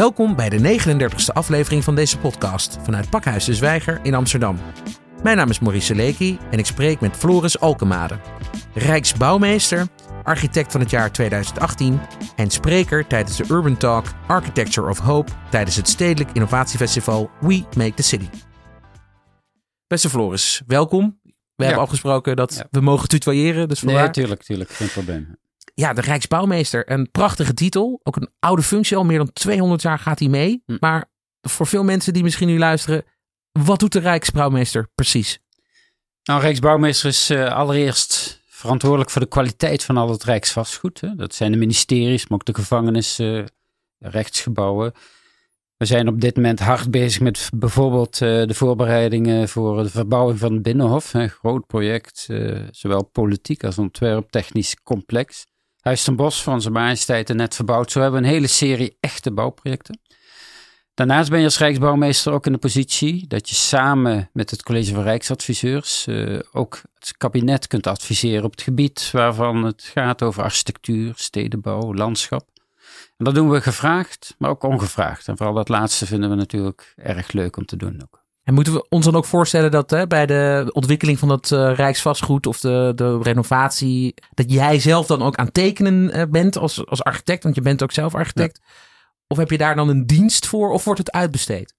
Welkom bij de 39e aflevering van deze podcast vanuit Pakhuis de Zwijger in Amsterdam. Mijn naam is Maurice Leeky en ik spreek met Floris Alkemade, Rijksbouwmeester, architect van het jaar 2018 en spreker tijdens de Urban Talk Architecture of Hope tijdens het Stedelijk Innovatiefestival We Make the City. Beste Floris, welkom. We hebben afgesproken dat we mogen tutoyeren, dus vandaar... Nee, tuurlijk, tuurlijk, geen probleem. Ja, de Rijksbouwmeester. Een prachtige titel. Ook een oude functie. Al meer dan 200 jaar gaat hij mee. Hm. Maar voor veel mensen die misschien nu luisteren. Wat doet de Rijksbouwmeester precies? Nou, Rijksbouwmeester is eh, allereerst verantwoordelijk voor de kwaliteit van al het Rijksvastgoed. Hè. Dat zijn de ministeries, maar ook de gevangenissen, rechtsgebouwen. We zijn op dit moment hard bezig met bijvoorbeeld eh, de voorbereidingen voor de verbouwing van het Binnenhof. Een groot project, eh, zowel politiek als ontwerp, technisch complex. Huis ten Bos van zijn majesteit net verbouwd. Zo hebben we een hele serie echte bouwprojecten. Daarnaast ben je als Rijksbouwmeester ook in de positie dat je samen met het College van Rijksadviseurs uh, ook het kabinet kunt adviseren op het gebied waarvan het gaat over architectuur, stedenbouw, landschap. En dat doen we gevraagd, maar ook ongevraagd. En vooral dat laatste vinden we natuurlijk erg leuk om te doen ook. En moeten we ons dan ook voorstellen dat hè, bij de ontwikkeling van dat uh, Rijksvastgoed of de, de renovatie, dat jij zelf dan ook aan tekenen uh, bent als, als architect, want je bent ook zelf architect. Ja. Of heb je daar dan een dienst voor of wordt het uitbesteed?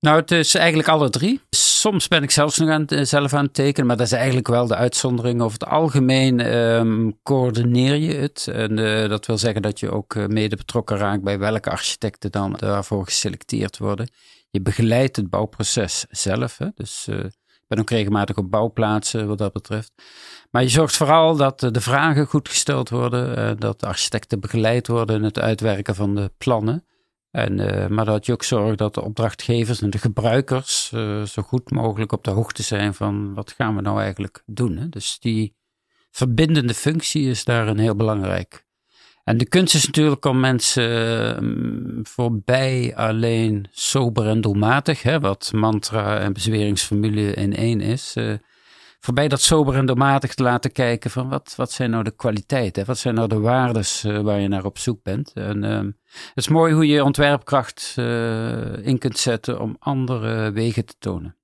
Nou, het is eigenlijk alle drie. Soms ben ik zelfs nog aan, zelf aan het tekenen, maar dat is eigenlijk wel de uitzondering. Over het algemeen um, coördineer je het. En uh, dat wil zeggen dat je ook mede betrokken raakt bij welke architecten dan daarvoor geselecteerd worden. Je begeleidt het bouwproces zelf. Hè? Dus uh, ik ben ook regelmatig op bouwplaatsen wat dat betreft. Maar je zorgt vooral dat de vragen goed gesteld worden, dat de architecten begeleid worden in het uitwerken van de plannen. En, maar dat je ook zorgt dat de opdrachtgevers en de gebruikers zo goed mogelijk op de hoogte zijn van wat gaan we nou eigenlijk doen. Hè? Dus die verbindende functie is daarin heel belangrijk. En de kunst is natuurlijk om mensen uh, voorbij alleen sober en doelmatig, hè, wat mantra en bezweringsformule in één is, voorbij dat sober en doelmatig te laten kijken van wat, wat zijn nou de kwaliteiten, wat zijn nou de waardes uh, waar je naar op zoek bent. En uh, het is mooi hoe je ontwerpkracht uh, in kunt zetten om andere wegen te tonen.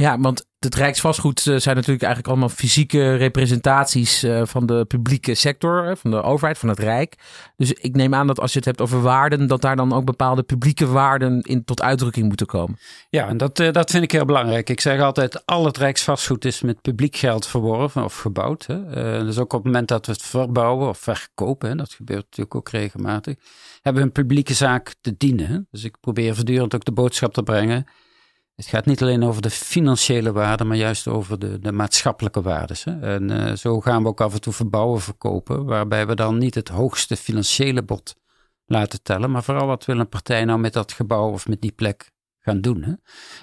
Ja, want het Rijksvastgoed zijn natuurlijk eigenlijk allemaal fysieke representaties van de publieke sector, van de overheid, van het Rijk. Dus ik neem aan dat als je het hebt over waarden, dat daar dan ook bepaalde publieke waarden in tot uitdrukking moeten komen. Ja, en dat, dat vind ik heel belangrijk. Ik zeg altijd, al het Rijksvastgoed is met publiek geld verworven of gebouwd. Hè. Dus ook op het moment dat we het verbouwen of verkopen, dat gebeurt natuurlijk ook regelmatig, hebben we een publieke zaak te dienen. Dus ik probeer voortdurend ook de boodschap te brengen. Het gaat niet alleen over de financiële waarde, maar juist over de, de maatschappelijke waardes. Hè. En uh, zo gaan we ook af en toe verbouwen verkopen, waarbij we dan niet het hoogste financiële bod laten tellen, maar vooral wat wil een partij nou met dat gebouw of met die plek gaan doen. Hè.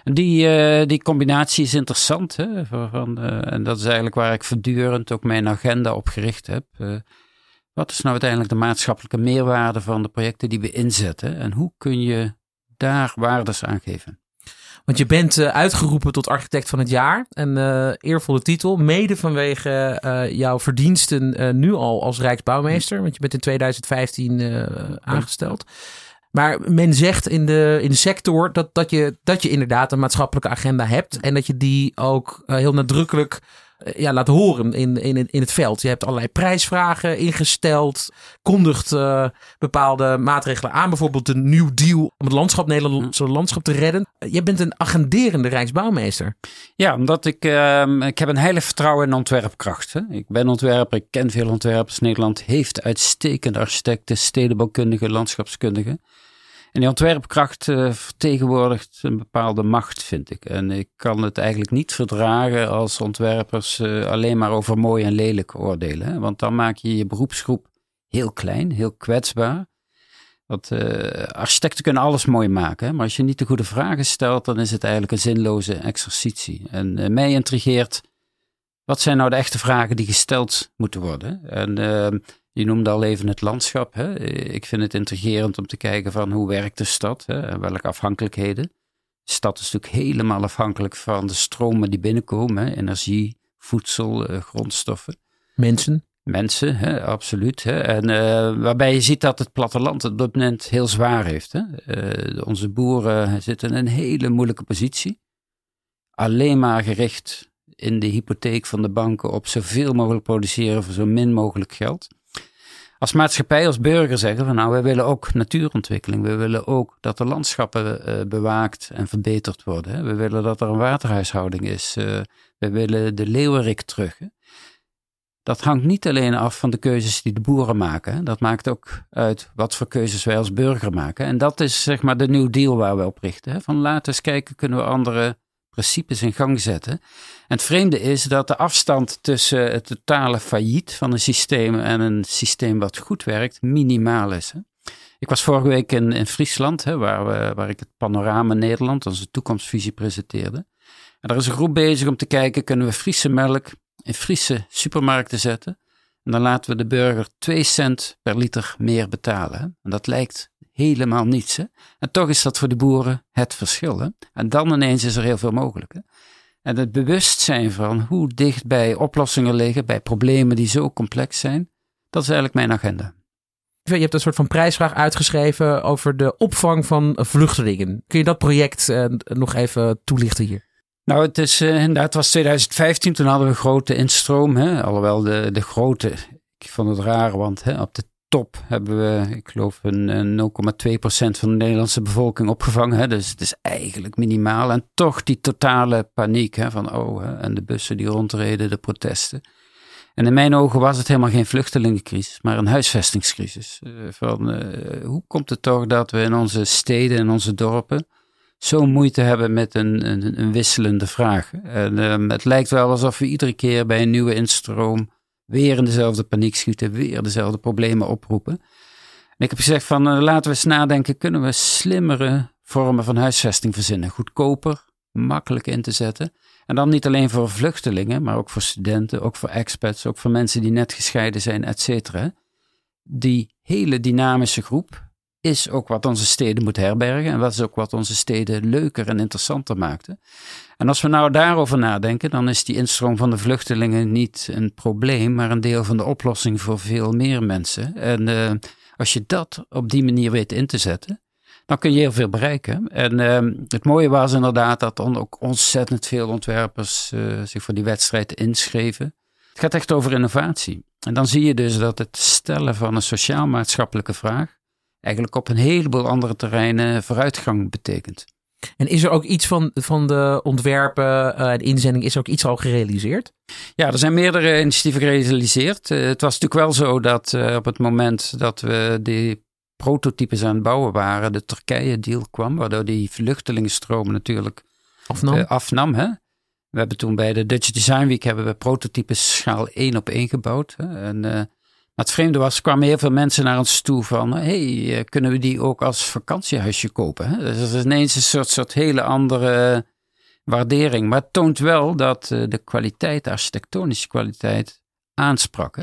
En die, uh, die combinatie is interessant. Hè, van, uh, en dat is eigenlijk waar ik voortdurend ook mijn agenda op gericht heb. wat is nou uiteindelijk de maatschappelijke meerwaarde van de projecten die we inzetten? En hoe kun je daar waardes aan geven? Want je bent uh, uitgeroepen tot architect van het jaar. Een uh, eervolle titel. Mede vanwege uh, jouw verdiensten nu al als Rijksbouwmeester. Want je bent in 2015 aangesteld. Maar men zegt in de, in de sector dat, dat, je, dat je inderdaad een maatschappelijke agenda hebt. En dat je die ook heel nadrukkelijk ja, laat horen in, in, in het veld. Je hebt allerlei prijsvragen ingesteld, kondigt uh, bepaalde maatregelen aan, bijvoorbeeld de New Deal om het landschap, Nederlandse landschap te redden. Je bent een agenderende Rijksbouwmeester. Ja, omdat ik, uh, ik heb een heilig vertrouwen in ontwerpkracht. Hè. Ik ben ontwerper, ik ken veel ontwerpers. Nederland heeft uitstekende architecten, stedenbouwkundigen, landschapskundigen. En die ontwerpkracht uh, vertegenwoordigt een bepaalde macht, vind ik. En ik kan het eigenlijk niet verdragen als ontwerpers uh, alleen maar over mooi en lelijk oordelen. Want dan maak je je beroepsgroep heel klein, heel kwetsbaar. Want uh, architecten kunnen alles mooi maken, maar als je niet de goede vragen stelt, dan is het eigenlijk een zinloze exercitie. En mij intrigeert, wat zijn nou de echte vragen die gesteld moeten worden? En je noemde al even het landschap. Hè? Ik vind het intrigerend om te kijken van hoe werkt de stad hè? en welke afhankelijkheden. De stad is natuurlijk helemaal afhankelijk van de stromen die binnenkomen. Hè? Energie, voedsel, uh, grondstoffen. Mensen. mensen, hè, absoluut. Hè. En uh, waarbij je ziet dat het platteland het op dit moment heel zwaar heeft. Hè. Uh, onze boeren zitten in een hele moeilijke positie. Alleen maar gericht in de hypotheek van de banken op zoveel mogelijk produceren voor zo min mogelijk geld. Als maatschappij, als burger zeggen van nou, wij willen ook natuurontwikkeling. We willen ook dat de landschappen uh, bewaakt en verbeterd worden. We willen dat er een waterhuishouding is. we willen de leeuwerik terug. Dat hangt niet alleen af van de keuzes die de boeren maken. Dat maakt ook uit wat voor keuzes wij als burger maken. En dat is zeg maar de New Deal waar we op richten. Van laten eens kijken, kunnen we andere principes in gang zetten. En het vreemde is dat de afstand tussen het totale failliet van een systeem en een systeem wat goed werkt, minimaal is. Hè? Ik was vorige week in, Friesland, hè, waar, we, waar ik het Panorama Nederland, onze toekomstvisie, presenteerde. En daar is een groep bezig om te kijken, kunnen we Friese melk in Friese supermarkten zetten. En dan laten we de burger 2 cent per liter meer betalen. En dat lijkt helemaal niets. Hè? En toch is dat voor de boeren het verschil. Hè? En dan ineens is er heel veel mogelijk. Hè? En het bewustzijn van hoe dicht bij oplossingen liggen, bij problemen die zo complex zijn, dat is eigenlijk mijn agenda. Je hebt een soort van prijsvraag uitgeschreven over de opvang van vluchtelingen. Kun je dat project uh, nog even toelichten hier? Nou, het is uh, inderdaad, was 2015, toen hadden we grote instroom. Hè? Alhoewel de, de grote, ik vond het raar, want hè, op de top hebben we, ik geloof, een, een 0,2% van de Nederlandse bevolking opgevangen. Hè? Dus het is eigenlijk minimaal. En toch die totale paniek hè, van, oh, hè, en de bussen die rondreden, de protesten. En in mijn ogen was het helemaal geen vluchtelingencrisis, maar een huisvestingscrisis. Uh, van, uh, hoe komt het toch dat we in onze steden en onze dorpen zo moeite hebben met een, een, wisselende vraag. En, um, het lijkt wel alsof we iedere keer bij een nieuwe instroom weer in dezelfde paniek schieten, weer dezelfde problemen oproepen. En ik heb gezegd van uh, laten we eens nadenken, kunnen we slimmere vormen van huisvesting verzinnen? Goedkoper, makkelijk in te zetten. En dan niet alleen voor vluchtelingen, maar ook voor studenten, ook voor expats, ook voor mensen die net gescheiden zijn, et cetera. Die hele dynamische groep, is ook wat onze steden moet herbergen en wat is ook wat onze steden leuker en interessanter maakte. En als we nou daarover nadenken, dan is die instroom van de vluchtelingen niet een probleem, maar een deel van de oplossing voor veel meer mensen. En uh, als je dat op die manier weet in te zetten, dan kun je heel veel bereiken. En uh, het mooie was inderdaad dat dan ook ontzettend veel ontwerpers uh, zich voor die wedstrijd inschreven. Het gaat echt over innovatie. En dan zie je dus dat het stellen van een sociaal-maatschappelijke vraag eigenlijk op een heleboel andere terreinen vooruitgang betekent. En is er ook iets van, van de ontwerpen en uh, inzending, is er ook iets al gerealiseerd? Ja, er zijn meerdere initiatieven gerealiseerd. Uh, het was natuurlijk wel zo dat uh, op het moment dat we die prototypes aan het bouwen waren, de Turkije-deal kwam, waardoor die vluchtelingenstroom natuurlijk afnam. afnam hè? We hebben toen bij de Dutch Design Week hebben we prototypes schaal 1 op 1 gebouwd. Hè? En maar het vreemde was, kwamen heel veel mensen naar ons toe van, hey, eh, kunnen we die ook als vakantiehuisje kopen? Dus dat is ineens een soort, soort hele andere waardering. Maar het toont wel dat eh, de kwaliteit, de architectonische kwaliteit, aansprak.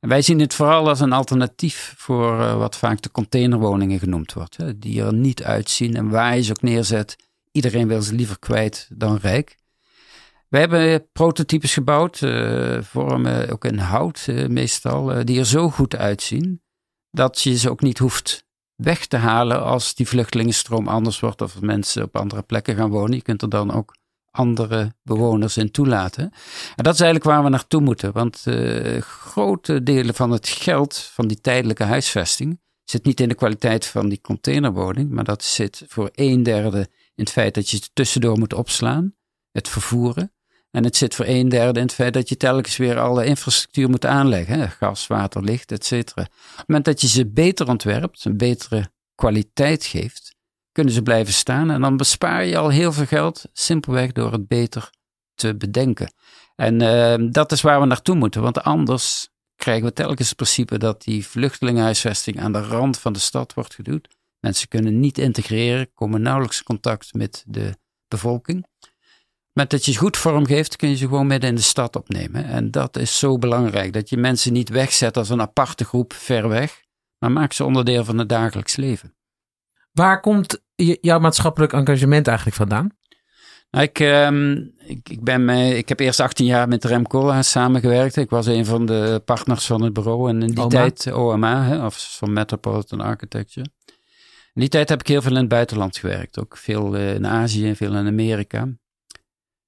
En wij zien het vooral als een alternatief voor uh, wat vaak de containerwoningen genoemd wordt. Hè? Die er niet uitzien en waar je ze ook neerzet. Iedereen wil ze liever kwijt dan rijk. We hebben prototypes gebouwd, uh, vormen ook in hout uh, meestal, uh, die er zo goed uitzien dat je ze ook niet hoeft weg te halen als die vluchtelingenstroom anders wordt of mensen op andere plekken gaan wonen. Je kunt er dan ook andere bewoners in toelaten. En dat is eigenlijk waar we naartoe moeten, want grote delen van het geld van die tijdelijke huisvesting zit niet in de kwaliteit van die containerwoning, maar dat zit voor een derde in het feit dat je het tussendoor moet opslaan, het vervoeren. En het zit voor een derde in het feit dat je telkens weer alle infrastructuur moet aanleggen. Hè? Gas, water, licht, et cetera. Op het moment dat je ze beter ontwerpt, een betere kwaliteit geeft, kunnen ze blijven staan. En dan bespaar je al heel veel geld, simpelweg door het beter te bedenken. En uh, dat is waar we naartoe moeten, want anders krijgen we telkens het principe dat die vluchtelingenhuisvesting aan de rand van de stad wordt gedoe. Mensen kunnen niet integreren, komen nauwelijks contact met de bevolking. Met dat je goed vorm geeft, kun je ze gewoon midden in de stad opnemen. En dat is zo belangrijk. Dat je mensen niet wegzet als een aparte groep ver weg, maar maak ze onderdeel van het dagelijks leven. Waar komt jouw maatschappelijk engagement eigenlijk vandaan? Nou, ik, ehm, ik, ik, ben, ik heb eerst 18 jaar met Rem Koolhaas samengewerkt. Ik was een van de partners van het bureau. En in die tijd, OMA, hè, of van Metropolitan Architecture. In die tijd heb ik heel veel in het buitenland gewerkt. Ook veel eh, in Azië, veel in Amerika.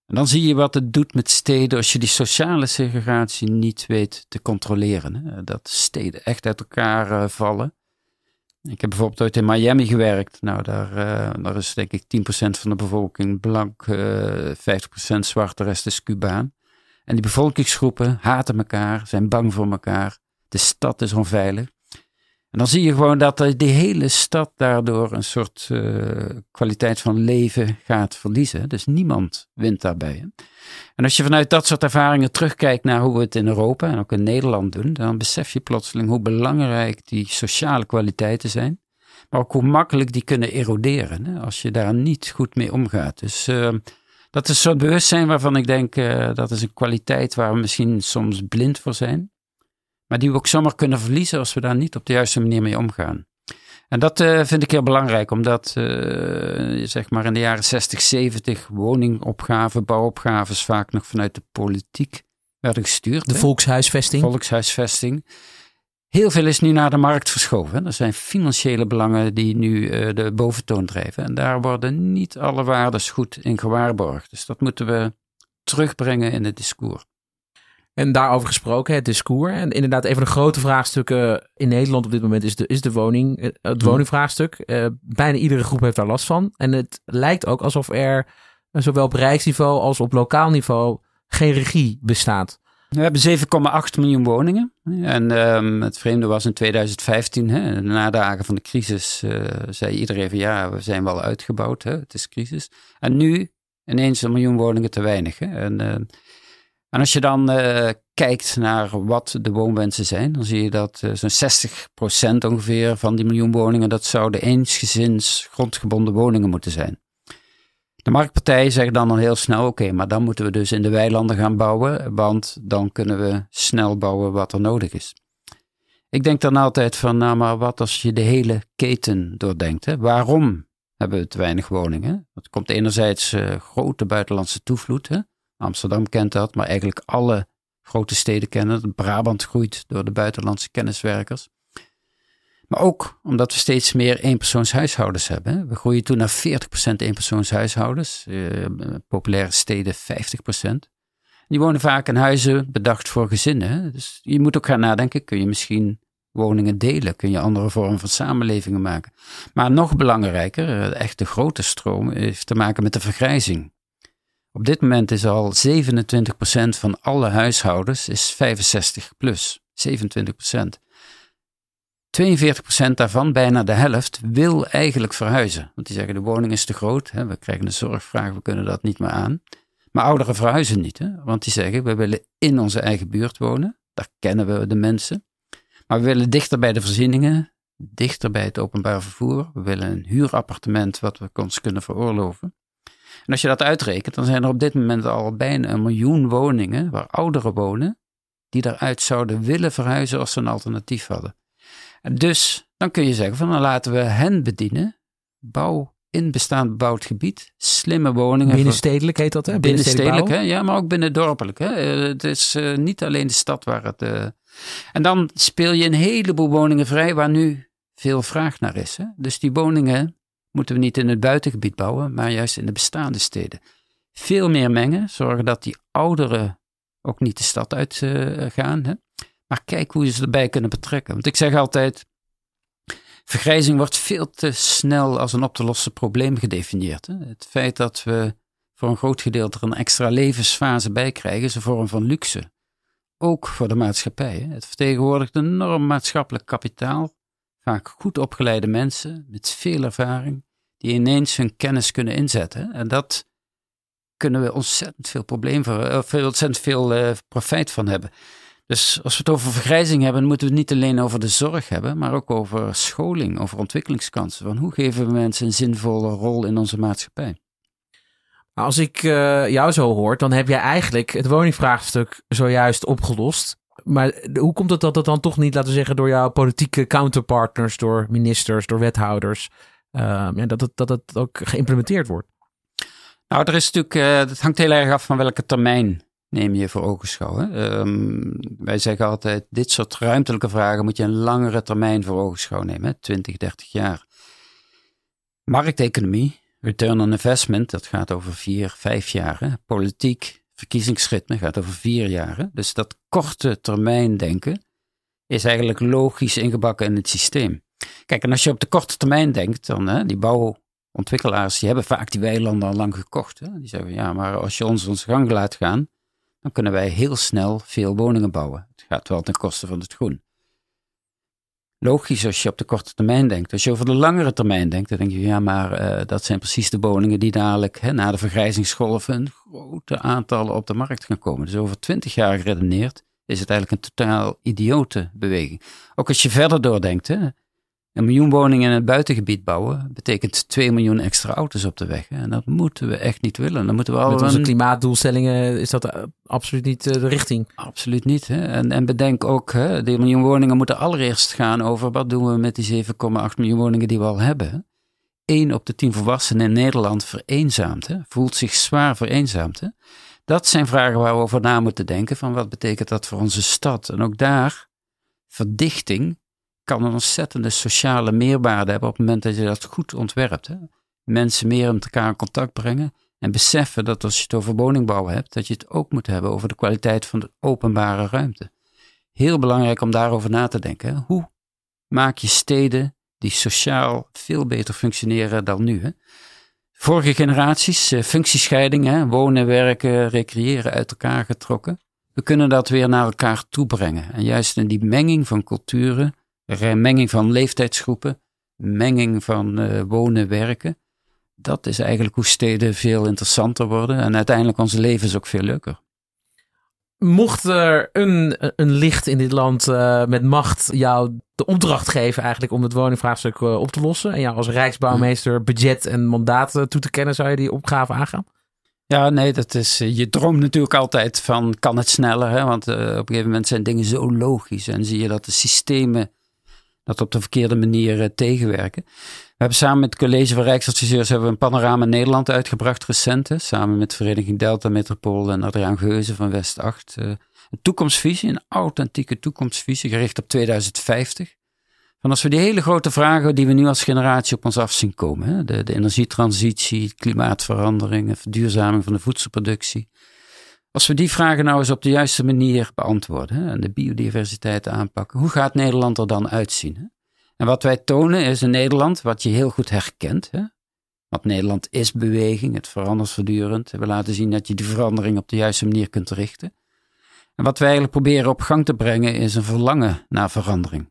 En dan zie je wat het doet met steden als je die sociale segregatie niet weet te controleren. Hè. Dat steden echt uit elkaar uh, vallen. Ik heb bijvoorbeeld ooit in Miami gewerkt. Nou, daar, uh, daar is denk ik 10% van de bevolking blank, uh, eh, 50% zwart, de rest is Cubaan. En die bevolkingsgroepen haten elkaar, zijn bang voor elkaar. De stad is onveilig. En dan zie je gewoon dat de hele stad daardoor een soort uh, kwaliteit van leven gaat verliezen. Dus niemand wint daarbij. En als je vanuit dat soort ervaringen terugkijkt naar hoe we het in Europa en ook in Nederland doen, dan besef je plotseling hoe belangrijk die sociale kwaliteiten zijn. Maar ook hoe makkelijk die kunnen eroderen hè, als je daar niet goed mee omgaat. Dus uh, dat is een soort bewustzijn waarvan ik denk uh, dat is een kwaliteit waar we misschien soms blind voor zijn. Maar die we ook zomaar kunnen verliezen als we daar niet op de juiste manier mee omgaan. En dat uh, vind ik heel belangrijk, omdat uh, zeg maar in de jaren 60, 70 woningopgaven, bouwopgaves vaak nog vanuit de politiek werden gestuurd. De hè? volkshuisvesting. Volkshuisvesting. Heel veel is nu naar de markt verschoven. Er zijn financiële belangen die nu uh, de boventoon drijven. En daar worden niet alle waardes goed in gewaarborgd. Dus dat moeten we terugbrengen in het discours. En daarover gesproken, het discours. En inderdaad, een van de grote vraagstukken in Nederland op dit moment is de, is de woning, eh, het mhm. woningvraagstuk. Uh, bijna iedere groep heeft daar last van. En het lijkt ook alsof er zowel op rijksniveau als op lokaal niveau geen regie bestaat. We hebben 7,8 miljoen woningen. En um, het vreemde was in 2015, hè, na de dagen van de crisis, uh, zei iedereen van ja, we zijn wel uitgebouwd, hè, het is crisis. En nu ineens een miljoen woningen te weinig. Hè. En uh, en als je dan uh, kijkt naar wat de woonwensen zijn, dan zie je dat uh, zo'n 60% ongeveer van die miljoen woningen, dat zouden eensgezins grondgebonden woningen moeten zijn. De marktpartijen zeggen dan al heel snel, oké, maar dan moeten we dus in de weilanden gaan bouwen, want dan kunnen we snel bouwen wat er nodig is. Ik denk dan altijd van, nou maar wat als je de hele keten doordenkt? Waarom hebben we te weinig woningen? Dat komt enerzijds uh, grote buitenlandse toevloed? Amsterdam kent dat, maar eigenlijk alle grote steden kennen het. Brabant groeit door de buitenlandse kenniswerkers. Maar ook omdat we steeds meer eenpersoonshuishoudens hebben. We groeien toen naar 40% eenpersoonshuishoudens. Uh, populaire steden 50%. Die wonen vaak in huizen bedacht voor gezinnen. Dus je moet ook gaan nadenken, kun je misschien woningen delen? Kun je andere vormen van samenlevingen maken? Maar nog belangrijker, de echte grote stroom, heeft te maken met de vergrijzing. Op dit moment is al 27% van alle huishoudens is 65 plus. 27%. 42% daarvan, bijna de helft, wil eigenlijk verhuizen. Want die zeggen de woning is te groot, hè, we krijgen een zorgvraag, we kunnen dat niet meer aan. Maar ouderen verhuizen niet, hè, want die zeggen we willen in onze eigen buurt wonen. Daar kennen we de mensen. Maar we willen dichter bij de voorzieningen, dichter bij het openbaar vervoer. We willen een huurappartement wat we ons kunnen veroorloven. En als je dat uitrekent, dan zijn er op dit moment al bijna een miljoen woningen waar ouderen wonen, die daaruit zouden willen verhuizen als ze een alternatief hadden. En dus dan kun je zeggen van dan laten we hen bedienen. Bouw in bestaand bebouwd gebied, slimme woningen. Binnenstedelijk heet dat hè? Binnenstedelijk, hè? ja, maar ook binnendorpelijk. Hè? Eh, het is uh, niet alleen de stad waar het... Uh... En dan speel je een heleboel woningen vrij waar nu veel vraag naar is. Hè? Dus die woningen moeten we niet in het buitengebied bouwen, maar juist in de bestaande steden. Veel meer mengen, zorgen dat die ouderen ook niet de stad uit uh, gaan. Hè? Maar kijk hoe ze erbij kunnen betrekken. Want ik zeg altijd, vergrijzing wordt veel te snel als een op te lossen probleem gedefinieerd. Hè? Het feit dat we voor een groot gedeelte er een extra levensfase bij krijgen, is een vorm van luxe. Ook voor de maatschappij. Hè? Het vertegenwoordigt een enorm maatschappelijk kapitaal vaak goed opgeleide mensen met veel ervaring, die ineens hun kennis kunnen inzetten. En dat kunnen we ontzettend veel probleem voor, of ontzettend veel uh, profijt van hebben. Dus als we het over vergrijzing hebben, moeten we het niet alleen over de zorg hebben, maar ook over scholing, over ontwikkelingskansen. Van hoe geven we mensen een zinvolle rol in onze maatschappij? Als ik uh, jou zo hoor, dan heb jij eigenlijk het woningvraagstuk zojuist opgelost. Maar hoe komt het dat het dan toch niet, laten we zeggen, door jouw politieke counterpartners, door ministers, door wethouders, uh, ja, dat, het, dat het ook geïmplementeerd wordt? Nou, er is natuurlijk, uh, het hangt heel erg af van welke termijn neem je voor ogenschouw. Um, wij zeggen altijd, dit soort ruimtelijke vragen moet je een langere termijn voor ogenschouw nemen, hè? 20, 30 jaar. Markteconomie, return on investment, dat gaat over vier, vijf jaar. Hè? Politiek, verkiezingsritme gaat over vier jaar. Dus dat korte termijn denken is eigenlijk logisch ingebakken in het systeem. Kijk, en als je op de korte termijn denkt, dan hè, die bouwontwikkelaars, die hebben vaak die weilanden al lang gekocht. Hè? Die zeggen, ja, maar als je ons onze gang laat gaan, dan kunnen wij heel snel veel woningen bouwen. Het gaat wel ten koste van het groen. Logisch als je op de korte termijn denkt. Als je over de langere termijn denkt, dan denk je, ja, maar uh, dat zijn precies de woningen die dadelijk hè, na de vergrijzingsgolven een grote aantallen op de markt gaan komen. Dus over twintig jaar geredeneerd is het eigenlijk een totaal idiote beweging. Ook als je verder doordenkt, hè, een miljoen woningen in het buitengebied bouwen betekent 2 miljoen extra auto's op de weg. En dat moeten we echt niet willen. Dan moeten we al Met onze klimaatdoelstellingen is dat eh, absoluut niet eh, de richting. Absoluut niet. Hè? En, en bedenk ook, hè, die miljoen woningen moeten allereerst gaan over wat doen we met die 7,8 miljoen woningen die we al hebben. 1 op de 10 volwassenen in Nederland vereenzaamt, hè? voelt zich zwaar vereenzaamd. Hè? Dat zijn vragen waar we over na moeten denken. Van wat betekent dat voor onze stad? En ook daar, verdichting kan een ontzettende sociale meerwaarde hebben op het moment dat je dat goed ontwerpt. Hè? Mensen meer met elkaar in contact brengen en beseffen dat als je het over woningbouw hebt, dat je het ook moet hebben over de kwaliteit van de openbare ruimte. Heel belangrijk om daarover na te denken. Hoe maak je steden die sociaal veel beter functioneren dan nu? Hè? Vorige generaties, eh, functiescheiding, hè? wonen, werken, recreëren uit elkaar getrokken. We kunnen dat weer naar elkaar toe brengen. En juist in die menging van culturen menging van leeftijdsgroepen, menging van uh, wonen, werken. Dat is eigenlijk hoe steden veel interessanter worden en uiteindelijk onze levens ook veel leuker. Mocht er een, een licht in dit land uh, met macht jou de opdracht geven eigenlijk om het woningvraagstuk uh, op te lossen en jou als rijksbouwmeester budget en mandaat toe te kennen, zou je die opgave aangaan? Ja, nee, dat is. Je droomt natuurlijk altijd van kan het sneller, hè? want op een gegeven moment zijn dingen zo logisch en zie je dat de systemen dat op de verkeerde manier uh, tegenwerken. We hebben samen met het College van Rijksadviseurs hebben we een panorama Nederland uitgebracht recent. samen met Vereniging Delta Metropool en Adriaan Geuze van West 8. Uh, eh, een toekomstvisie, een authentieke toekomstvisie gericht op 2050. Van als we die hele grote vragen die we nu als generatie op ons af zien komen. Hè, de, de energietransitie, klimaatverandering, verduurzaming van de voedselproductie. Als we die vragen nou eens op de juiste manier beantwoorden en de biodiversiteit aanpakken, hoe gaat Nederland er dan uitzien? Hè? En wat wij tonen is een Nederland wat je heel goed herkent. Hè? Want Nederland is beweging, het verandert voortdurend. We laten zien dat je die verandering op de juiste manier kunt richten. En wat wij eigenlijk proberen op gang te brengen is een verlangen naar verandering.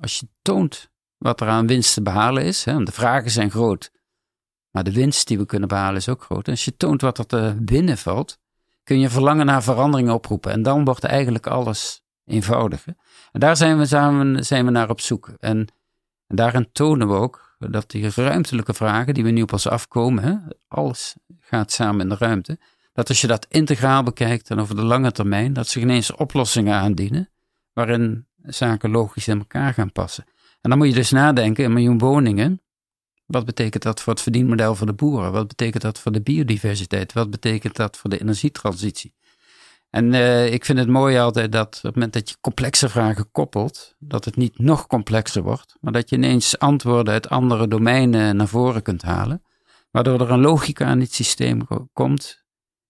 Als je toont wat er aan winst te behalen is, hè, de vragen zijn groot, maar de winst die we kunnen behalen is ook groot. En als je toont wat er te winnen valt, kun je verlangen naar verandering oproepen. En dan wordt eigenlijk alles eenvoudiger. En daar zijn we, samen, zijn we naar op zoek. En, en daarin tonen we ook dat die ruimtelijke vragen die we nu ons afkomen, hè, alles gaat samen in de ruimte, dat als je dat integraal bekijkt en over de lange termijn, dat zich ineens oplossingen aandienen waarin zaken logisch in elkaar gaan passen. En dan moet je dus nadenken, een miljoen woningen, wat betekent dat voor het verdienmodel voor de boeren? Wat betekent dat voor de biodiversiteit? Wat betekent dat voor de energietransitie? En uh, ik vind het mooi altijd dat op het moment dat je complexe vragen koppelt, dat het niet nog complexer wordt, maar dat je ineens antwoorden uit andere domeinen naar voren kunt halen, waardoor er een logica in het systeem komt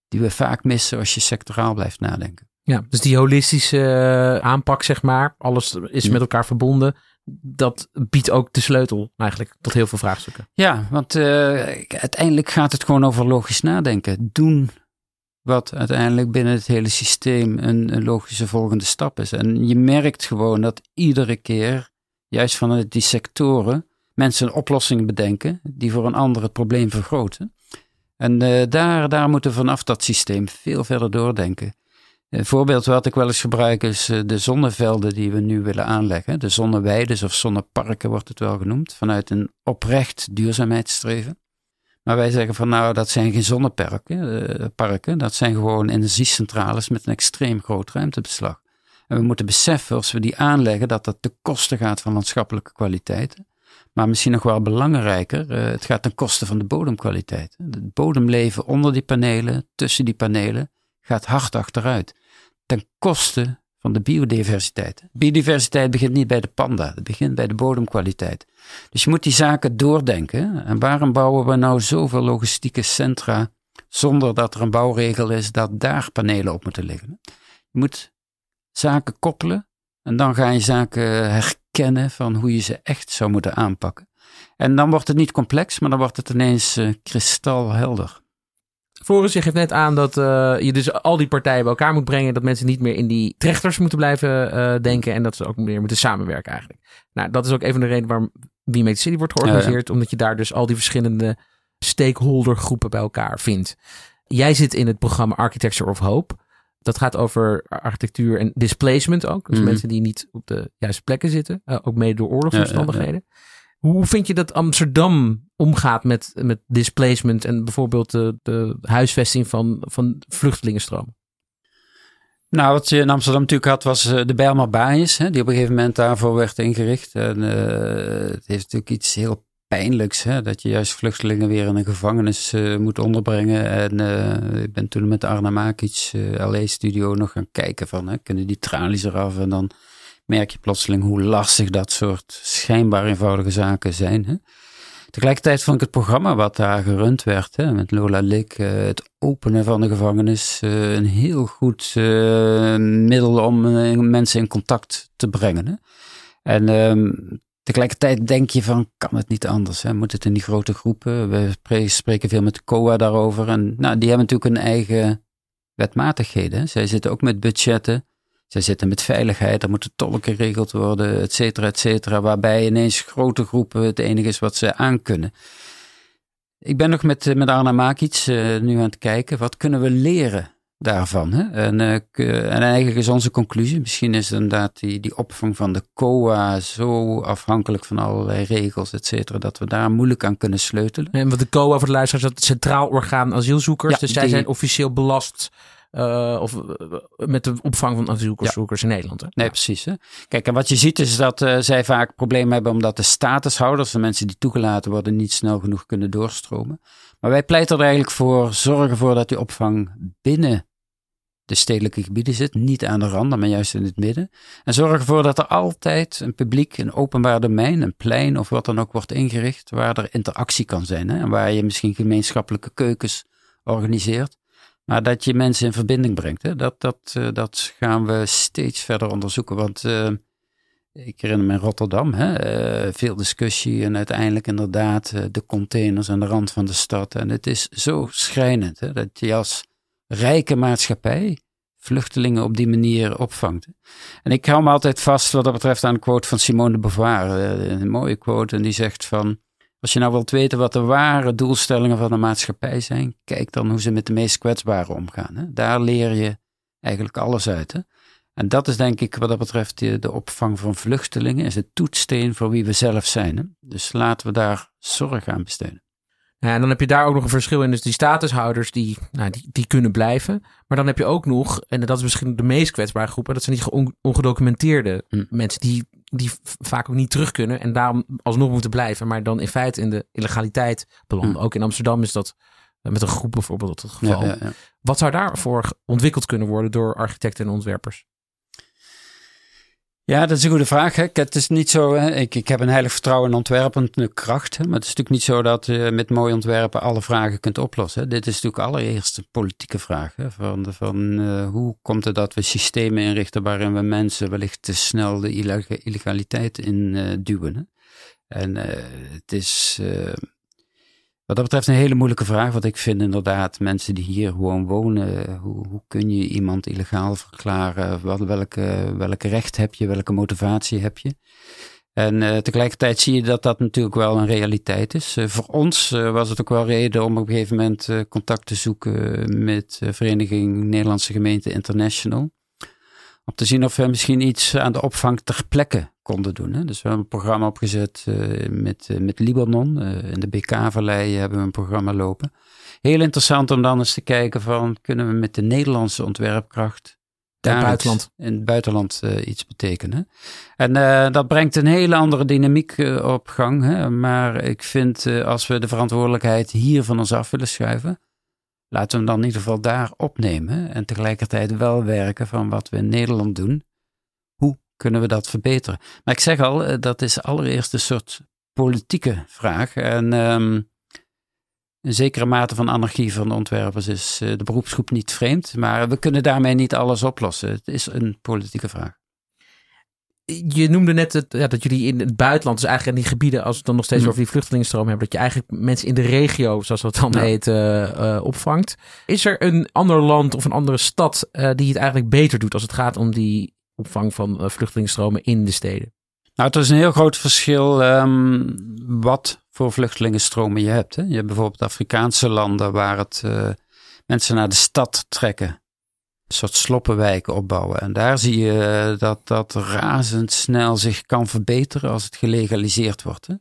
die we vaak missen als je sectoraal blijft nadenken. Ja, dus die holistische eh, aanpak, zeg maar, alles is met elkaar verbonden dat biedt ook de sleutel eigenlijk tot heel veel vraagstukken. Ja, want uh, uiteindelijk gaat het gewoon over logisch nadenken. Doen wat uiteindelijk binnen het hele systeem een, logische volgende stap is. En je merkt gewoon dat iedere keer, juist vanuit die sectoren, mensen een oplossing bedenken die voor een ander het probleem vergroten. En uh, daar, daar moeten we vanaf dat systeem veel verder doordenken. Een voorbeeld wat ik wel eens gebruik is eh, de zonnevelden die we nu willen aanleggen. De zonneweiden of zonneparken wordt het wel genoemd, vanuit een oprecht duurzaamheidsstreven. Maar wij zeggen van nou, dat zijn geen zonneparken, eh, parken, dat zijn gewoon energiecentrales met een extreem groot ruimtebeslag. En we moeten beseffen, als we die aanleggen, dat dat te kosten gaat van landschappelijke kwaliteiten. Maar misschien nog wel belangrijker, uh, het gaat ten koste van de bodemkwaliteit. Het bodemleven onder die panelen, tussen die panelen, gaat hard achteruit. Ten koste van de biodiversiteit. Biodiversiteit begint niet bij de panda, het begint bij de bodemkwaliteit. Dus je moet die zaken doordenken. En waarom bouwen we nou zoveel logistieke centra zonder dat er een bouwregel is dat daar panelen op moeten liggen? Je moet zaken koppelen en dan ga je zaken herkennen van hoe je ze echt zou moeten aanpakken. En dan wordt het niet complex, maar dan wordt het ineens uh, kristalhelder. Floris, je geeft net aan dat uh, je dus al die partijen bij elkaar moet brengen. Dat mensen niet meer in die trechters moeten blijven uh, denken. En dat ze ook meer moeten samenwerken eigenlijk. Nou, dat is ook een van de redenen waarom Make City wordt georganiseerd. Ja, ja. Omdat je daar dus al die verschillende stakeholdergroepen bij elkaar vindt. Jij zit in het programma Architecture of Hope. Dat gaat over architectuur en displacement ook. Dus mm -hmm. mensen die niet op de juiste plekken zitten. Uh, ook mede door oorlogsomstandigheden. Ja, hoe vind je dat Amsterdam omgaat met, met displacement en bijvoorbeeld de, de huisvesting van, van vluchtelingenstromen? Nou, wat je in Amsterdam natuurlijk had, was de Bijlmer Baaiers, die op een gegeven moment daarvoor werd ingericht. En uh, het heeft natuurlijk iets heel pijnlijks, hè, dat je juist vluchtelingen weer in een gevangenis uh, moet onderbrengen. En ik ben toen met Arna Makic, LA-studio, nog gaan kijken van, hè, kunnen die tralies eraf en dan merk je plotseling hoe lastig dat soort schijnbaar eenvoudige zaken zijn. Hè? Tegelijkertijd vond ik het programma wat daar gerund werd, hè, met Lola Lik, uh, het openen van de gevangenis, uh, een heel goed uh, middel om mensen in contact te brengen. Hè? En um, tegelijkertijd denk je van, kan het niet anders? Hè? Moet het in die grote groepen? We spreken veel met COA daarover. En nou, die hebben natuurlijk een eigen wetmatigheden. Zij zitten ook met budgetten. Zij zitten met veiligheid, er moeten tolken geregeld worden, et cetera, et cetera. Waarbij ineens grote groepen het enige is wat ze aankunnen. Ik ben nog met, met Arna Makic uh, nu aan het kijken, wat kunnen we leren daarvan? Hè? En, uh, en eigenlijk is onze conclusie, misschien is inderdaad die, die opvang van de COA zo afhankelijk van allerlei regels, et cetera, dat we daar moeilijk aan kunnen sleutelen. En wat de COA voor de luisteraars, dat het Centraal Orgaan Asielzoekers, ja, dus zij die, zijn officieel belast uh, of uh, met de opvang van asielzoekers ja. in Nederland. Hè? Nee, ja. precies. Hè? Kijk, en wat je ziet is dat uh, zij vaak problemen hebben omdat de statushouders, de mensen die toegelaten worden, niet snel genoeg kunnen doorstromen. Maar wij pleiten er eigenlijk voor, zorgen ervoor dat die opvang binnen de stedelijke gebieden zit, niet aan de randen, maar juist in het midden. En zorg ervoor dat er altijd een publiek, een openbaar domein, een plein of wat dan ook wordt ingericht, waar er interactie kan zijn. Hè? En waar je misschien gemeenschappelijke keukens organiseert. Maar dat je mensen in verbinding brengt, hè? Dat, dat, uh, dat gaan we steeds verder onderzoeken. Want uh, ik herinner me in Rotterdam, hè? Uh, veel discussie en uiteindelijk inderdaad de containers aan de rand van de stad. En het is zo schrijnend hè? dat je als rijke maatschappij vluchtelingen op die manier opvangt. En ik hou me altijd vast wat dat betreft aan een quote van Simone de Beauvoir. Een mooie quote en die zegt van... Als je nou wilt weten wat de ware doelstellingen van de maatschappij zijn, kijk dan hoe ze met de meest kwetsbaren omgaan. Hè? Daar leer je eigenlijk alles uit. Hè? En dat is denk ik wat dat betreft de, de opvang van vluchtelingen, is het toetsteen voor wie we zelf zijn. Hè? Dus laten we daar zorg aan besteden. Ja, en dan heb je daar ook nog een verschil in. Dus die statushouders, die, nou, die, die kunnen blijven. Maar dan heb je ook nog, en dat is misschien de meest kwetsbare groepen, dat zijn die ongedocumenteerde hm. mensen die die vaak ook niet terug kunnen en daarom alsnog moeten blijven, maar dan in feite in de illegaliteit belanden. Hm. Ook in Amsterdam is dat eh, met een groep bijvoorbeeld het geval. Ja, ja, ja. Wat zou daarvoor ontwikkeld kunnen worden door architecten en ontwerpers? Ja, dat is een goede vraag. Hè. Het is niet zo, hè. Ik, ik heb een heilig vertrouwen in ontwerpende kracht. Maar het is natuurlijk niet zo dat je met mooi ontwerpen alle vragen kunt oplossen. Hè. Dit is natuurlijk allereerst een politieke vraag. Van, van uh, hoe komt het dat we systemen inrichten waarin we mensen wellicht te snel de illegaliteit in uh, duwen. Hè. En uh, het is wat dat betreft een hele moeilijke vraag. Want ik vind inderdaad, mensen die hier gewoon wonen, hoe, hoe kun je iemand illegaal verklaren? Wat, welke, recht heb je? Welke motivatie heb je? En uh, tegelijkertijd zie je dat dat natuurlijk wel een realiteit is. Uh, voor ons uh, was het ook wel reden om op een gegeven moment contact te zoeken met Vereniging Nederlandse Gemeente International. Om te zien of we misschien iets aan de opvang ter plekke konden doen. Hè. Dus we hebben een programma opgezet uh, met, uh, met Libanon. Uh, in de BK-vallei hebben we een programma lopen. Heel interessant om dan eens te kijken van, kunnen we met de Nederlandse ontwerpkracht in het buitenland. in het buitenland uh, iets betekenen. En uh, dat brengt een hele andere dynamiek uh, op gang. Hè? Maar ik vind als we de verantwoordelijkheid hier van ons af willen schuiven, laten we hem dan in ieder geval daar opnemen. En tegelijkertijd wel werken van wat we in Nederland doen. Kunnen we dat verbeteren? Maar ik zeg al, dat is allereerst een soort politieke vraag. En um, een zekere mate van anarchie van de ontwerpers is uh, de beroepsgroep niet vreemd. Maar we kunnen daarmee niet alles oplossen. Het is een politieke vraag. Je noemde net het, ja, dat jullie in het buitenland, dus eigenlijk in die gebieden, als we het dan nog steeds mm. over die vluchtelingenstroom hebben, dat je eigenlijk mensen in de regio, zoals dat dan ja. heet, uh, uh, opvangt. Is er een ander land of een andere stad die het eigenlijk beter doet als het gaat om die opvang van vluchtelingenstromen in de steden? Nou, het is een heel groot verschil um, wat voor vluchtelingenstromen je hebt. Hè. Je hebt bijvoorbeeld Afrikaanse landen waar het uh, mensen naar de stad trekken. Een soort sloppenwijken opbouwen. En daar zie je uh, dat dat razendsnel zich kan verbeteren als het gelegaliseerd wordt. Hè.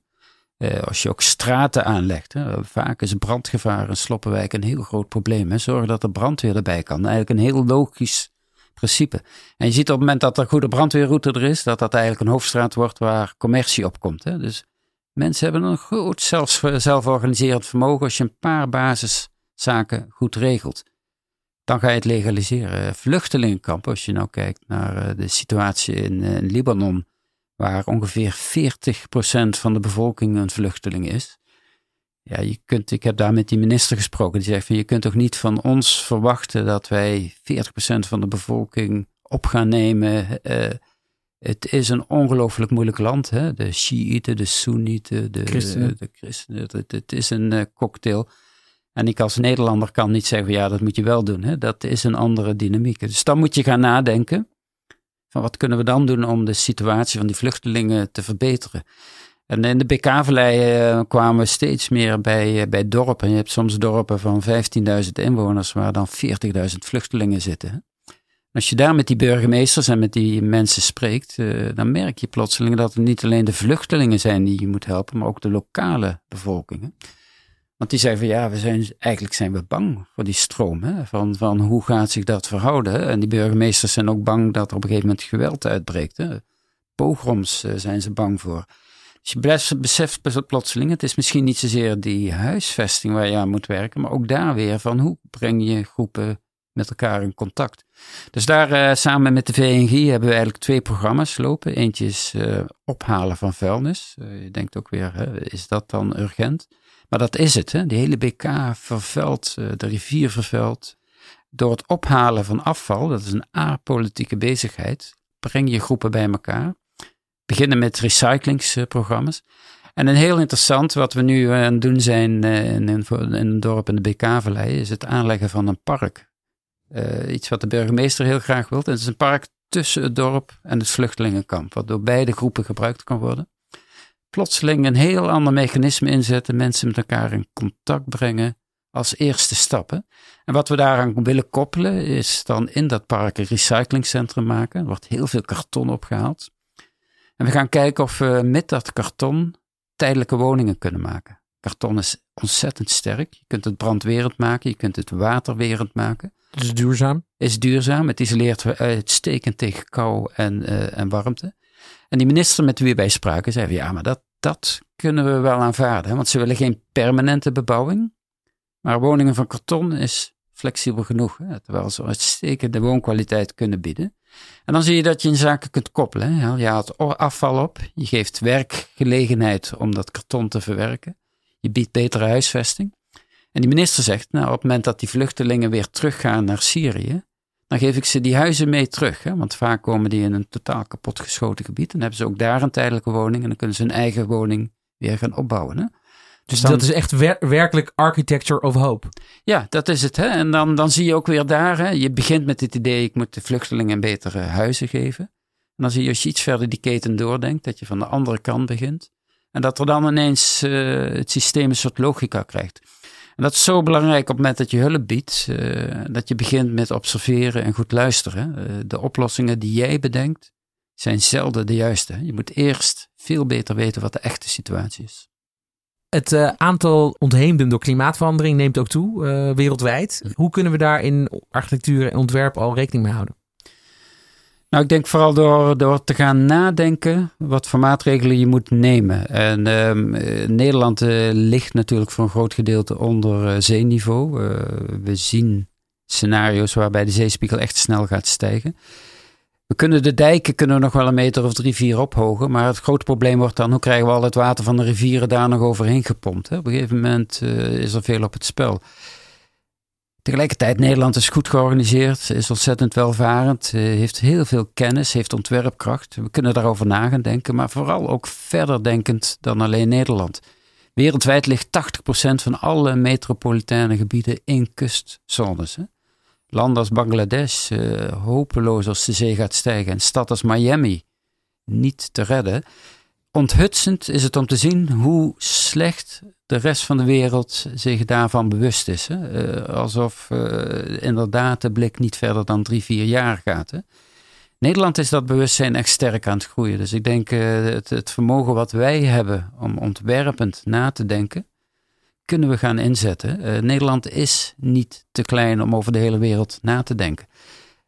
Uh, als je ook straten aanlegt. Hè. Vaak is brandgevaar in sloppenwijk een heel groot probleem. Hè. Zorg dat er brandweer erbij kan. Eigenlijk een heel logisch principe. En je ziet op het moment dat er goede brandweerroute er is, dat dat eigenlijk een hoofdstraat wordt waar commercie op komt. Hè. Dus mensen hebben een groot zelf, zelforganiserend vermogen als je een paar basiszaken goed regelt. Dan ga je het legaliseren. Vluchtelingenkampen, als je nou kijkt naar eh, de situatie eh, in Libanon, waar ongeveer 40% van de bevolking een vluchteling is. Ja, je kunt, ik heb daar met die minister gesproken. Die zegt van je kunt toch niet van ons verwachten dat wij 40% van de bevolking op gaan nemen. Uh, het is een ongelooflijk moeilijk land. Hè? De Shiiten, de Soenieten, de christenen. De, christenen het, het, is een uh, cocktail. En ik als Nederlander kan niet zeggen, ja, dat moet je wel doen. Hè? Dat is een andere dynamiek. Dus dan moet je gaan nadenken. Van wat kunnen we dan doen om de situatie van die vluchtelingen te verbeteren? En in de BK-vallei uh, kwamen we steeds meer bij, uh, bij dorpen. Je hebt soms dorpen van 15.000 inwoners waar dan 40.000 vluchtelingen zitten. Als je daar met die burgemeesters en met die mensen spreekt, uh, dan merk je plotseling dat het niet alleen de vluchtelingen zijn die je moet helpen, maar ook de lokale bevolking. Want die zeggen van ja, we zijn, eigenlijk zijn we bang voor die stroom. Hè? Van, van hoe gaat zich dat verhouden? En die burgemeesters zijn ook bang dat er op een gegeven moment geweld uitbreekt. Hè? Pogroms zijn ze bang voor. Dus je beseft plotseling, het is misschien niet zozeer die huisvesting waar je aan moet werken, maar ook daar weer van hoe breng je groepen met elkaar in contact. Dus daar uh, samen met de VNG hebben we eigenlijk twee programma's lopen. Eentje is uh, ophalen van vuilnis. Uh, je denkt ook weer, hè, is dat dan urgent? Maar dat is het. Hè? Die hele BK vervuilt, de rivier vervuilt. Door het ophalen van afval, dat is een apolitieke bezigheid, breng je groepen bij elkaar beginnen met recyclingsprogramma's. En een heel interessant, wat we nu aan het doen zijn eh, in, in, een dorp in de BK-vallei, is het aanleggen van een park. Uh, iets wat de burgemeester heel graag wil. Het is een park tussen het dorp en het vluchtelingenkamp, wat door beide groepen gebruikt kan worden. Plotseling een heel ander mechanisme inzetten, mensen met elkaar in contact brengen als eerste stappen. En wat we daaraan willen koppelen, is dan in dat park een recyclingcentrum maken. Er wordt heel veel karton opgehaald. En we gaan kijken of we met dat karton tijdelijke woningen kunnen maken. Karton is ontzettend sterk. Je kunt het brandwerend maken, je kunt het waterwerend maken. Het is duurzaam? Is duurzaam. Het isoleert uitstekend tegen kou en, uh, en warmte. En die minister met wie wij spraken zei: ja, maar dat, dat kunnen we wel aanvaarden. Want ze willen geen permanente bebouwing. Maar woningen van karton is flexibel genoeg. Hè, terwijl ze uitstekende woonkwaliteit kunnen bieden. En dan zie je dat je in zaken kunt koppelen. Hè. Je haalt afval op, je geeft werkgelegenheid om dat karton te verwerken. Je biedt betere huisvesting. En die minister zegt, nou, op het moment dat die vluchtelingen weer teruggaan naar Syrië, dan geef ik ze die huizen mee terug. Hè? Want vaak komen die in een totaal kapotgeschoten gebied. En dan hebben ze ook daar een tijdelijke woning en dan kunnen ze hun eigen woning weer gaan opbouwen. Dus dat is echt werkelijk architecture of hope. Ja, dat is het. Hè? En dan, dan zie je ook weer daar, hè? je begint met het idee, ik moet de vluchtelingen betere huizen geven. En dan zie je als je iets verder die keten doordenkt, dat je van de andere kant begint. En dat er dan ineens uh, het systeem een soort logica krijgt. En dat is zo belangrijk op het moment dat je hulp biedt, uh, dat je begint met observeren en goed luisteren. Uh, de oplossingen die jij bedenkt, zijn zelden de juiste. Je moet eerst veel beter weten wat de echte situatie is. Het uh, aantal ontheemden door klimaatverandering neemt ook toe, uh, wereldwijd. Hoe kunnen we daar in architectuur en ontwerp al rekening mee houden? Nou, ik denk vooral door, door te gaan nadenken wat voor maatregelen je moet nemen. En ehm, eh, Nederland ligt natuurlijk voor een groot gedeelte onder zeeniveau. we zien scenario's waarbij de zeespiegel echt snel gaat stijgen. We kunnen de dijken kunnen we nog wel een meter of drie, vier ophogen. Maar het grote probleem wordt dan, hoe krijgen we al het water van de rivieren daar nog overheen gepompt? Hè? Op een gegeven moment is er veel op het spel. Tegelijkertijd, Nederland is goed georganiseerd, is ontzettend welvarend, eh, heeft heel veel kennis, heeft ontwerpkracht. We kunnen daarover na gaan denken, maar vooral ook verder denkend dan alleen Nederland. Wereldwijd ligt 80% van alle metropolitaine gebieden in kustzones. Landen als Bangladesh, uh, hopeloos als de zee gaat stijgen. En stad als Miami, niet te redden. Onthutsend is het om te zien hoe slecht de rest van de wereld zich daarvan bewust is. Hè? Uh, alsof uh, inderdaad de blik niet verder dan drie, vier jaar gaat. Hè? Nederland is dat bewustzijn echt sterk aan het groeien. Dus ik denk het, vermogen wat wij hebben om ontwerpend na te denken, kunnen we gaan inzetten. Nederland is niet te klein om over de hele wereld na te denken.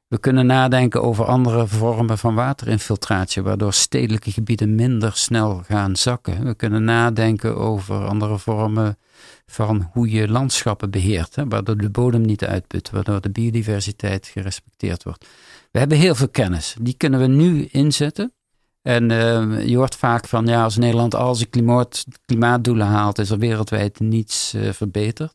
We kunnen nadenken over andere vormen van waterinfiltratie, waardoor stedelijke gebieden minder snel gaan zakken. We kunnen nadenken over andere vormen van hoe je landschappen beheert, hè, waardoor de bodem niet uitput, waardoor de biodiversiteit gerespecteerd wordt. We hebben heel veel kennis, die kunnen we nu inzetten. En uh, je hoort vaak van, ja, als Nederland al zijn klimaat, klimaatdoelen haalt, is er wereldwijd niets uh, verbeterd.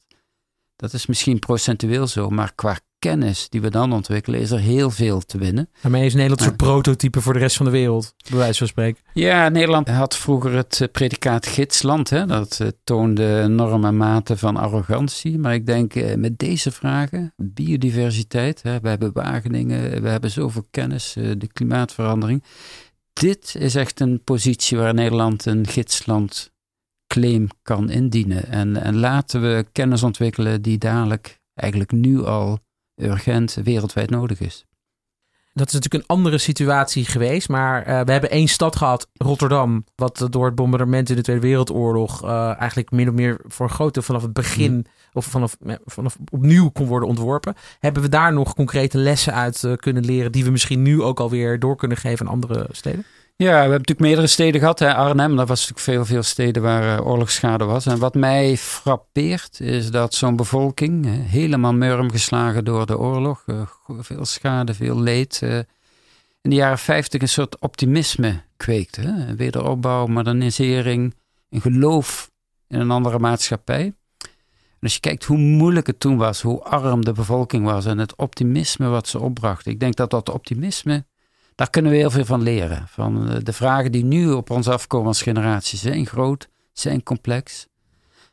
Dat is misschien procentueel zo, maar qua kennis die we dan ontwikkelen, is er heel veel te winnen. Daarmee is Nederland een soort prototype voor de rest van de wereld, bij wijze van spreken. Ja, Nederland had vroeger het eh, predicaat gidsland. Hè? Dat uh, toonde enorme mate van arrogantie. Maar ik denk met deze vragen, biodiversiteit, hè? we hebben Wageningen, we hebben zoveel kennis, de klimaatverandering. Dit is echt een positie waar Nederland een gidsland claim kan indienen. En, en laten we kennis ontwikkelen die dadelijk eigenlijk nu al urgent wereldwijd nodig is. Dat is natuurlijk een andere situatie geweest. Maar uh, we hebben één stad gehad, Rotterdam. Wat door het bombardement in de Tweede Wereldoorlog. Uh, eigenlijk min of meer voor deel vanaf het begin. Mm. of vanaf, vanaf opnieuw kon worden ontworpen. Hebben we daar nog concrete lessen uit uh, kunnen leren. die we misschien nu ook alweer door kunnen geven aan andere steden? Ja, we hebben natuurlijk meerdere steden gehad. Hè. Arnhem, dat was natuurlijk veel, veel steden waar uh, oorlogsschade was. En wat mij frappeert is dat zo'n bevolking, helemaal murm geslagen door de oorlog, uh, veel schade, veel leed, uh, in de jaren 50 een soort optimisme kweekte. Hè. Wederopbouw, modernisering, een geloof in een andere maatschappij. En als je kijkt hoe moeilijk het toen was, hoe arm de bevolking was en het optimisme wat ze opbracht. Ik denk dat dat optimisme daar kunnen we heel veel van leren. Van eh, de vragen die nu op ons afkomen als generatie zijn groot, zijn complex.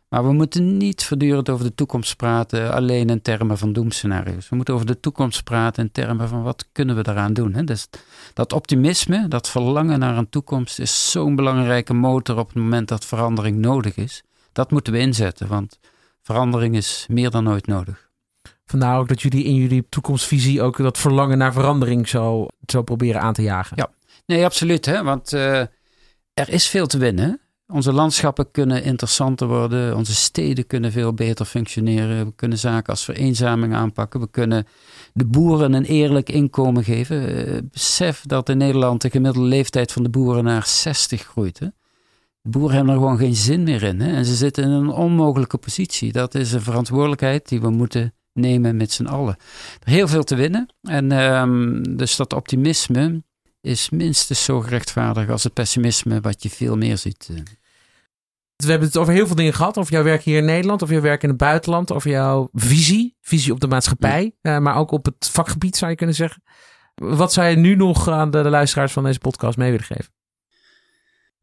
Maar we moeten niet voortdurend over de toekomst praten, alleen in termen van doemscenario's. We moeten over de toekomst praten in termen van wat kunnen we daaraan doen. Hè? Dus dat optimisme, dat verlangen naar een toekomst, is zo'n belangrijke motor op het moment dat verandering nodig is. Dat moeten we inzetten, want verandering is meer dan ooit nodig. Vandaar ook dat jullie in jullie toekomstvisie ook dat verlangen naar verandering zo, zo proberen aan te jagen. Ja, nee, absoluut. Hè? Want uh, er is veel te winnen. Onze landschappen kunnen interessanter worden. Onze steden kunnen veel beter functioneren. We kunnen zaken als vereenzaming aanpakken. We kunnen de boeren een eerlijk inkomen geven. Uh, besef dat in Nederland de gemiddelde leeftijd van de boeren naar 60 groeit. Hè? De boeren hebben er gewoon geen zin meer in. Hè? En ze zitten in een onmogelijke positie. Dat is een verantwoordelijkheid die we moeten nemen met z'n allen. Heel veel te winnen. En um, dus dat optimisme is minstens zo gerechtvaardig als het pessimisme, wat je veel meer ziet. Eh. We hebben het over heel veel dingen gehad. Over jouw werk hier in Nederland, over jouw werk in het buitenland, over jouw visie, visie op de maatschappij, ja. uh, maar ook op het vakgebied zou je kunnen zeggen. Wat zou je nu nog aan de, de luisteraars van deze podcast mee willen geven?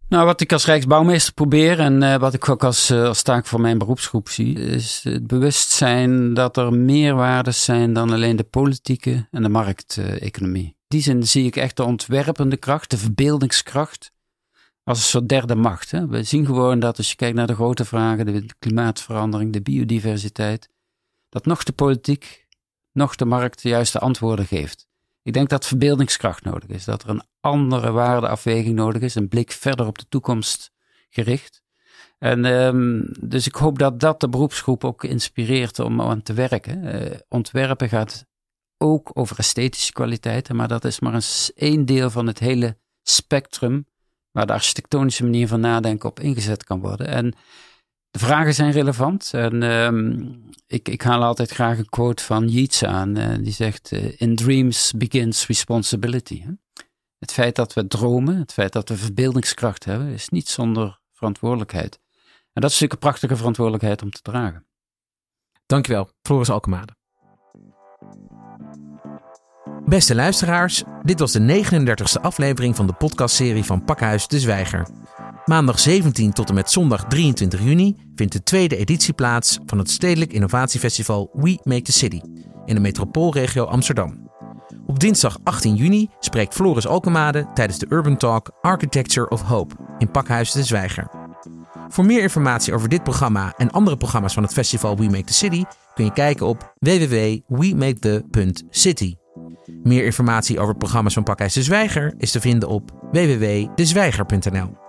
Nou, wat ik als Rijksbouwmeester probeer en uh, wat ik ook als, uh, als taak voor mijn beroepsgroep zie, is het bewustzijn dat er meer waardes zijn dan alleen de politieke en de markteconomie. In die zin zie ik echt de ontwerpende kracht, de verbeeldingskracht, als een soort derde macht. Hè. We zien gewoon dat als je kijkt naar de grote vragen, de klimaatverandering, de biodiversiteit, dat nog de politiek, nog de markt de juiste antwoorden geeft. Ik denk dat verbeeldingskracht nodig is, dat er een andere waardeafweging nodig is, een blik verder op de toekomst gericht. En um, dus ik hoop dat dat de beroepsgroep ook inspireert om aan te werken. Uh, ontwerpen gaat ook over esthetische kwaliteiten, maar dat is maar een, één deel van het hele spectrum waar de architectonische manier van nadenken op ingezet kan worden. En de vragen zijn relevant. En um, ik, ik haal altijd graag een quote van Yeats aan. Uh, die zegt: uh, In dreams begins responsibility. Het feit dat we dromen, het feit dat we verbeeldingskracht hebben, is niet zonder verantwoordelijkheid. En dat is natuurlijk een prachtige verantwoordelijkheid om te dragen. Dankjewel, Floris Alkemade. Beste luisteraars, dit was de 39e aflevering van de podcastserie van Pakhuis de Zwijger. Maandag 17 tot en met zondag 23 juni vindt de tweede editie plaats van het Stedelijk Innovatiefestival We Make the City in de metropoolregio Amsterdam. Op dinsdag 18 juni spreekt Floris Alkemade tijdens de Urban Talk Architecture of Hope in Pakhuis de Zwijger. Voor meer informatie over dit programma en andere programma's van het festival We Make the City kun je kijken op www.wemakethe.city. Meer informatie over programma's van Pakhuis de Zwijger is te vinden op www.dezwijger.nl.